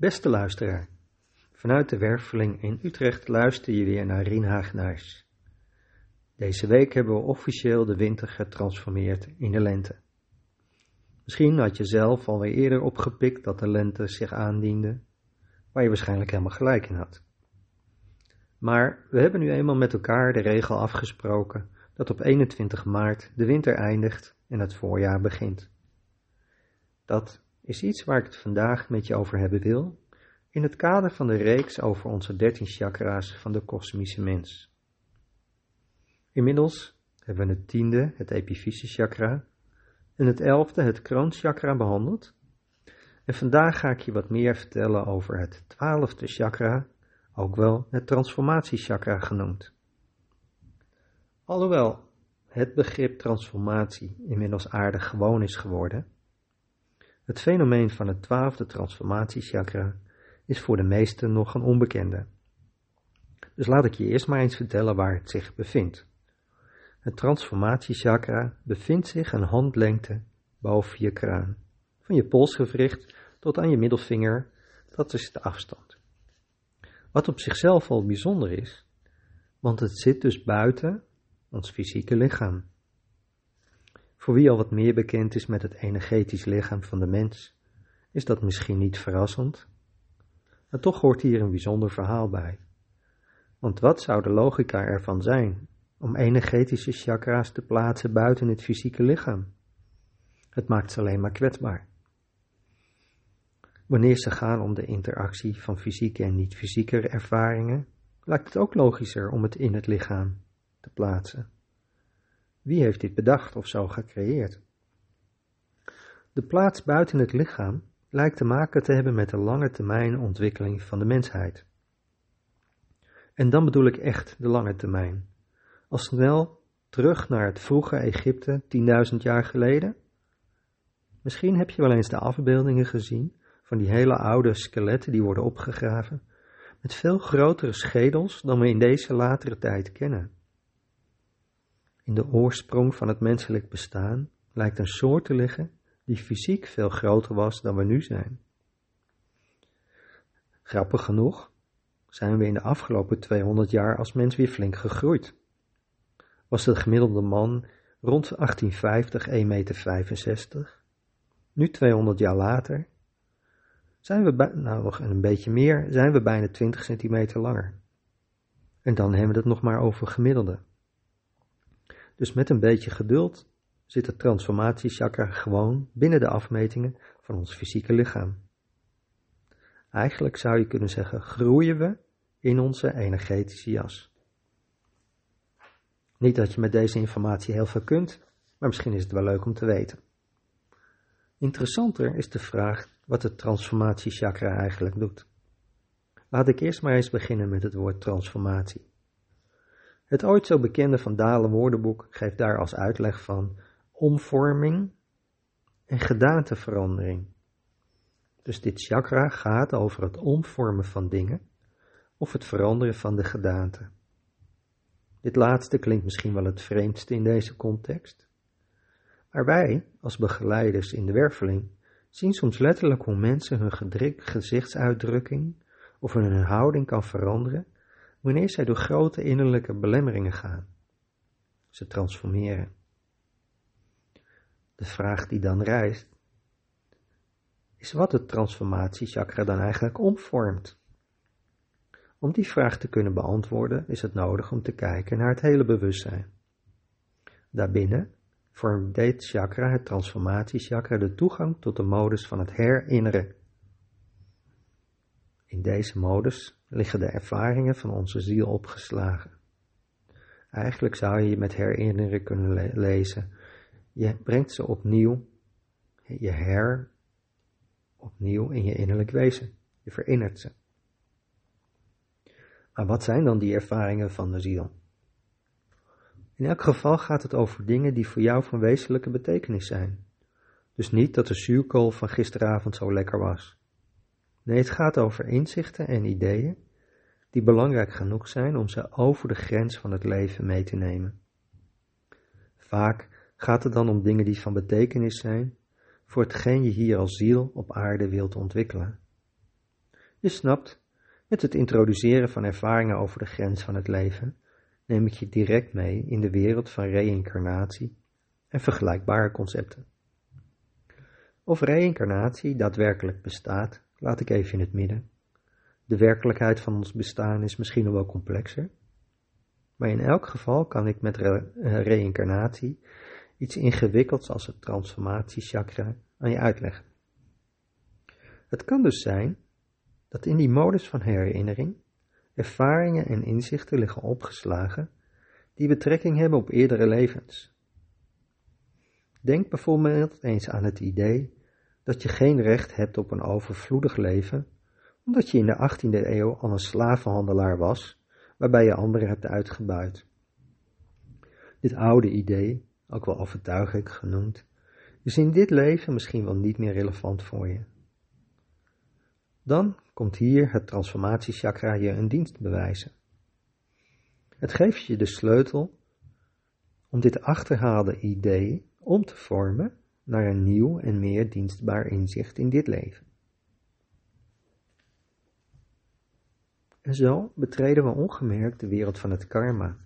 Beste luisteraar, vanuit de Werveling in Utrecht luister je weer naar Rien Hagenaars. Deze week hebben we officieel de winter getransformeerd in de lente. Misschien had je zelf alweer eerder opgepikt dat de lente zich aandiende, waar je waarschijnlijk helemaal gelijk in had. Maar we hebben nu eenmaal met elkaar de regel afgesproken dat op 21 maart de winter eindigt en het voorjaar begint. Dat is iets waar ik het vandaag met je over hebben wil, in het kader van de reeks over onze 13 chakra's van de kosmische mens. Inmiddels hebben we het tiende, het epifyse chakra, en het elfde, het kroonchakra, behandeld. En vandaag ga ik je wat meer vertellen over het twaalfde chakra, ook wel het transformatiechakra genoemd. Alhoewel het begrip transformatie inmiddels aardig gewoon is geworden, het fenomeen van het twaalfde transformatiechakra is voor de meesten nog een onbekende. Dus laat ik je eerst maar eens vertellen waar het zich bevindt. Het transformatiechakra bevindt zich een handlengte boven je kraan. Van je polsgewricht tot aan je middelvinger, dat is de afstand. Wat op zichzelf al bijzonder is, want het zit dus buiten ons fysieke lichaam. Voor wie al wat meer bekend is met het energetisch lichaam van de mens, is dat misschien niet verrassend. Maar toch hoort hier een bijzonder verhaal bij. Want wat zou de logica ervan zijn om energetische chakra's te plaatsen buiten het fysieke lichaam? Het maakt ze alleen maar kwetsbaar. Wanneer ze gaan om de interactie van fysieke en niet-fysieke ervaringen, lijkt het ook logischer om het in het lichaam te plaatsen. Wie heeft dit bedacht of zo gecreëerd? De plaats buiten het lichaam lijkt te maken te hebben met de lange termijn ontwikkeling van de mensheid. En dan bedoel ik echt de lange termijn. Al snel terug naar het vroege Egypte 10.000 jaar geleden. Misschien heb je wel eens de afbeeldingen gezien van die hele oude skeletten die worden opgegraven, met veel grotere schedels dan we in deze latere tijd kennen. In de oorsprong van het menselijk bestaan lijkt een soort te liggen die fysiek veel groter was dan we nu zijn. Grappig genoeg zijn we in de afgelopen 200 jaar als mens weer flink gegroeid. Was de gemiddelde man rond 1850 1,65 meter. Nu 200 jaar later zijn we, nou nog een beetje meer, zijn we bijna 20 centimeter langer. En dan hebben we het nog maar over gemiddelde. Dus met een beetje geduld zit het transformatiechakra gewoon binnen de afmetingen van ons fysieke lichaam. Eigenlijk zou je kunnen zeggen, groeien we in onze energetische jas. Niet dat je met deze informatie heel veel kunt, maar misschien is het wel leuk om te weten. Interessanter is de vraag wat het transformatiechakra eigenlijk doet. Laat ik eerst maar eens beginnen met het woord transformatie. Het ooit zo bekende Van Dalen woordenboek geeft daar als uitleg van omvorming en gedaanteverandering. Dus dit chakra gaat over het omvormen van dingen of het veranderen van de gedaante. Dit laatste klinkt misschien wel het vreemdste in deze context. Maar wij, als begeleiders in de werveling, zien soms letterlijk hoe mensen hun gezichtsuitdrukking of hun houding kan veranderen wanneer zij door grote innerlijke belemmeringen gaan. Ze transformeren. De vraag die dan rijst, is wat het transformatiechakra dan eigenlijk omvormt. Om die vraag te kunnen beantwoorden is het nodig om te kijken naar het hele bewustzijn. Daarbinnen vormt dit chakra, het transformatiechakra, de toegang tot de modus van het herinneren. In deze modus liggen de ervaringen van onze ziel opgeslagen. Eigenlijk zou je je met herinneren kunnen lezen. Je brengt ze opnieuw, je her, opnieuw in je innerlijk wezen. Je verinnert ze. Maar wat zijn dan die ervaringen van de ziel? In elk geval gaat het over dingen die voor jou van wezenlijke betekenis zijn. Dus niet dat de zuurkool van gisteravond zo lekker was. Nee, het gaat over inzichten en ideeën die belangrijk genoeg zijn om ze over de grens van het leven mee te nemen. Vaak gaat het dan om dingen die van betekenis zijn voor hetgeen je hier als ziel op aarde wilt ontwikkelen. Je snapt, met het introduceren van ervaringen over de grens van het leven, neem ik je direct mee in de wereld van reïncarnatie en vergelijkbare concepten. Of reïncarnatie daadwerkelijk bestaat, laat ik even in het midden. De werkelijkheid van ons bestaan is misschien nog wel complexer. Maar in elk geval kan ik met eh, reïncarnatie iets ingewikkelds als het transformatiechakra aan je uitleggen. Het kan dus zijn dat in die modus van herinnering ervaringen en inzichten liggen opgeslagen die betrekking hebben op eerdere levens. Denk bijvoorbeeld eens aan het idee dat je geen recht hebt op een overvloedig leven, omdat je in de 18e eeuw al een slavenhandelaar was, waarbij je anderen hebt uitgebuit. Dit oude idee, ook wel overtuigelijk genoemd, is in dit leven misschien wel niet meer relevant voor je. Dan komt hier het transformatiechakra je een dienst bewijzen. Het geeft je de sleutel om dit achterhaalde idee om te vormen naar een nieuw en meer dienstbaar inzicht in dit leven. En zo betreden we ongemerkt de wereld van het karma.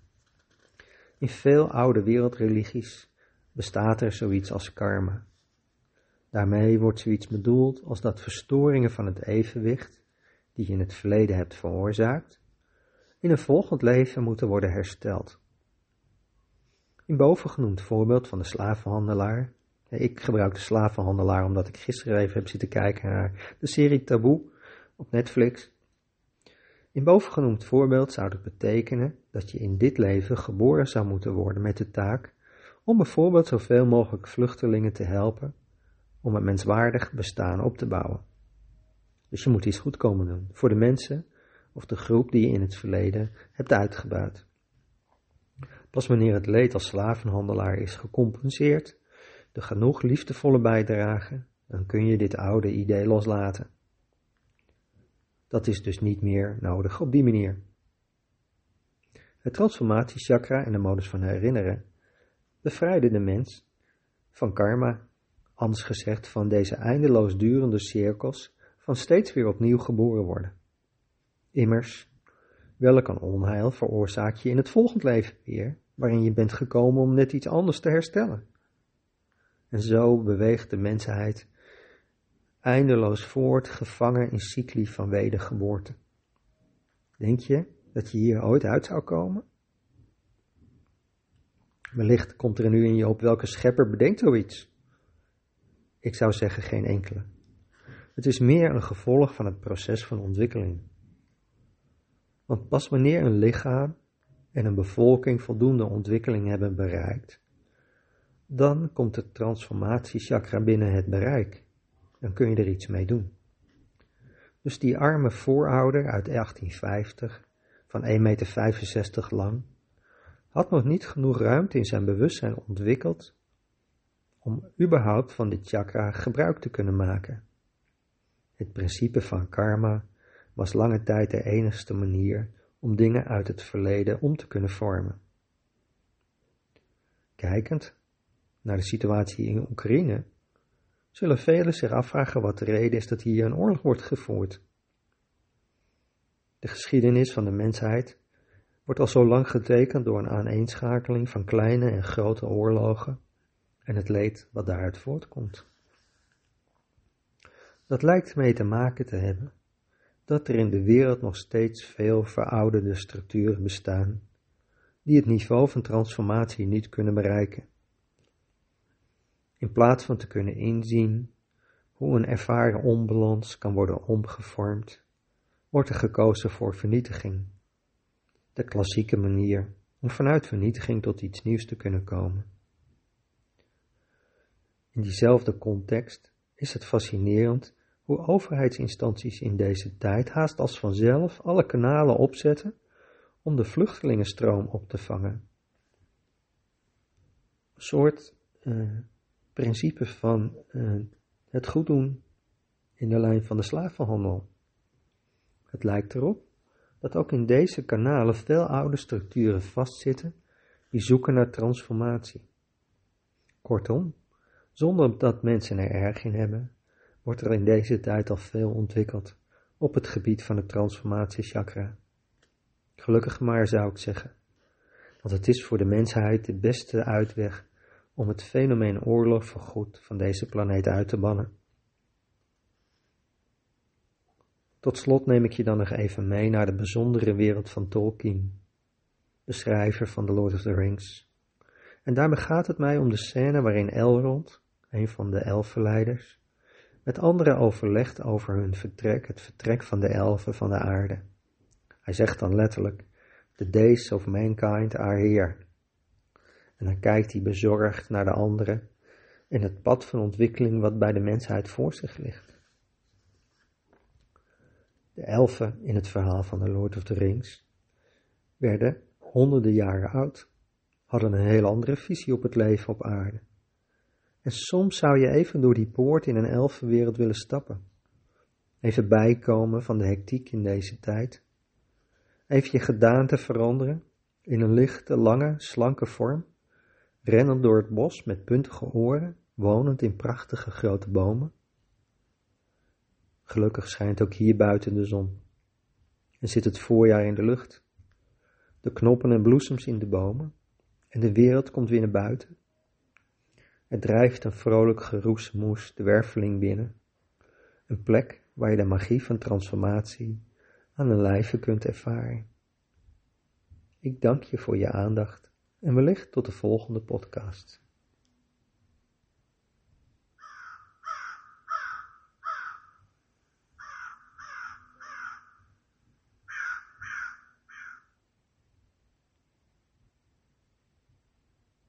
In veel oude wereldreligies bestaat er zoiets als karma. Daarmee wordt zoiets bedoeld als dat verstoringen van het evenwicht, die je in het verleden hebt veroorzaakt, in een volgend leven moeten worden hersteld. In bovengenoemd voorbeeld van de slavenhandelaar ik gebruik de slavenhandelaar omdat ik gisteren even heb zitten kijken naar de serie Taboe op Netflix. In bovengenoemd voorbeeld zou het betekenen dat je in dit leven geboren zou moeten worden met de taak om bijvoorbeeld zoveel mogelijk vluchtelingen te helpen om een menswaardig bestaan op te bouwen. Dus je moet iets goed komen doen voor de mensen of de groep die je in het verleden hebt uitgebuit. Pas wanneer het leed als slavenhandelaar is gecompenseerd, de genoeg liefdevolle bijdrage, dan kun je dit oude idee loslaten. Dat is dus niet meer nodig op die manier. Het transformatiechakra en de modus van herinneren bevrijden de mens van karma, anders gezegd van deze eindeloos durende cirkels van steeds weer opnieuw geboren worden. Immers, welk een onheil veroorzaak je in het volgend leven weer, waarin je bent gekomen om net iets anders te herstellen? En zo beweegt de mensheid eindeloos voort, gevangen in cycli van wedergeboorte. Denk je dat je hier ooit uit zou komen? Wellicht komt er nu in je op welke schepper bedenkt zoiets. Ik zou zeggen geen enkele. Het is meer een gevolg van het proces van ontwikkeling. Want pas wanneer een lichaam en een bevolking voldoende ontwikkeling hebben bereikt, dan komt het transformatiechakra binnen het bereik. Dan kun je er iets mee doen. Dus die arme voorouder uit 1850, van 1,65 meter lang, had nog niet genoeg ruimte in zijn bewustzijn ontwikkeld om überhaupt van dit chakra gebruik te kunnen maken. Het principe van karma was lange tijd de enigste manier om dingen uit het verleden om te kunnen vormen. Kijkend naar de situatie in Oekraïne, zullen velen zich afvragen wat de reden is dat hier een oorlog wordt gevoerd. De geschiedenis van de mensheid wordt al zo lang getekend door een aaneenschakeling van kleine en grote oorlogen en het leed wat daaruit voortkomt. Dat lijkt mee te maken te hebben dat er in de wereld nog steeds veel verouderde structuren bestaan die het niveau van transformatie niet kunnen bereiken. In plaats van te kunnen inzien hoe een ervaren onbalans kan worden omgevormd, wordt er gekozen voor vernietiging. De klassieke manier om vanuit vernietiging tot iets nieuws te kunnen komen. In diezelfde context is het fascinerend hoe overheidsinstanties in deze tijd haast als vanzelf alle kanalen opzetten om de vluchtelingenstroom op te vangen. Een soort uh, principe van uh, het goed doen in de lijn van de slavenhandel. Het lijkt erop dat ook in deze kanalen veel oude structuren vastzitten die zoeken naar transformatie. Kortom, zonder dat mensen er erg in hebben, wordt er in deze tijd al veel ontwikkeld op het gebied van de transformatiechakra. Gelukkig maar zou ik zeggen, want het is voor de mensheid de beste uitweg om het fenomeen oorlog voorgoed van deze planeet uit te bannen. Tot slot neem ik je dan nog even mee naar de bijzondere wereld van Tolkien, de schrijver van The Lord of the Rings. En daarmee gaat het mij om de scène waarin Elrond, een van de elfenleiders, met anderen overlegt over hun vertrek, het vertrek van de elfen van de aarde. Hij zegt dan letterlijk, the days of mankind are here. En dan kijkt hij bezorgd naar de anderen en het pad van ontwikkeling wat bij de mensheid voor zich ligt. De elfen in het verhaal van de Lord of the Rings werden honderden jaren oud, hadden een heel andere visie op het leven op aarde. En soms zou je even door die poort in een elfenwereld willen stappen. Even bijkomen van de hectiek in deze tijd. Even je gedaante veranderen in een lichte, lange, slanke vorm. Rennend door het bos met puntige oren, wonend in prachtige grote bomen. Gelukkig schijnt ook hier buiten de zon. En zit het voorjaar in de lucht. De knoppen en bloesems in de bomen. En de wereld komt weer naar buiten. Er drijft een vrolijk geroesmoes de werveling binnen. Een plek waar je de magie van transformatie aan de lijve kunt ervaren. Ik dank je voor je aandacht en wellicht tot de volgende podcast.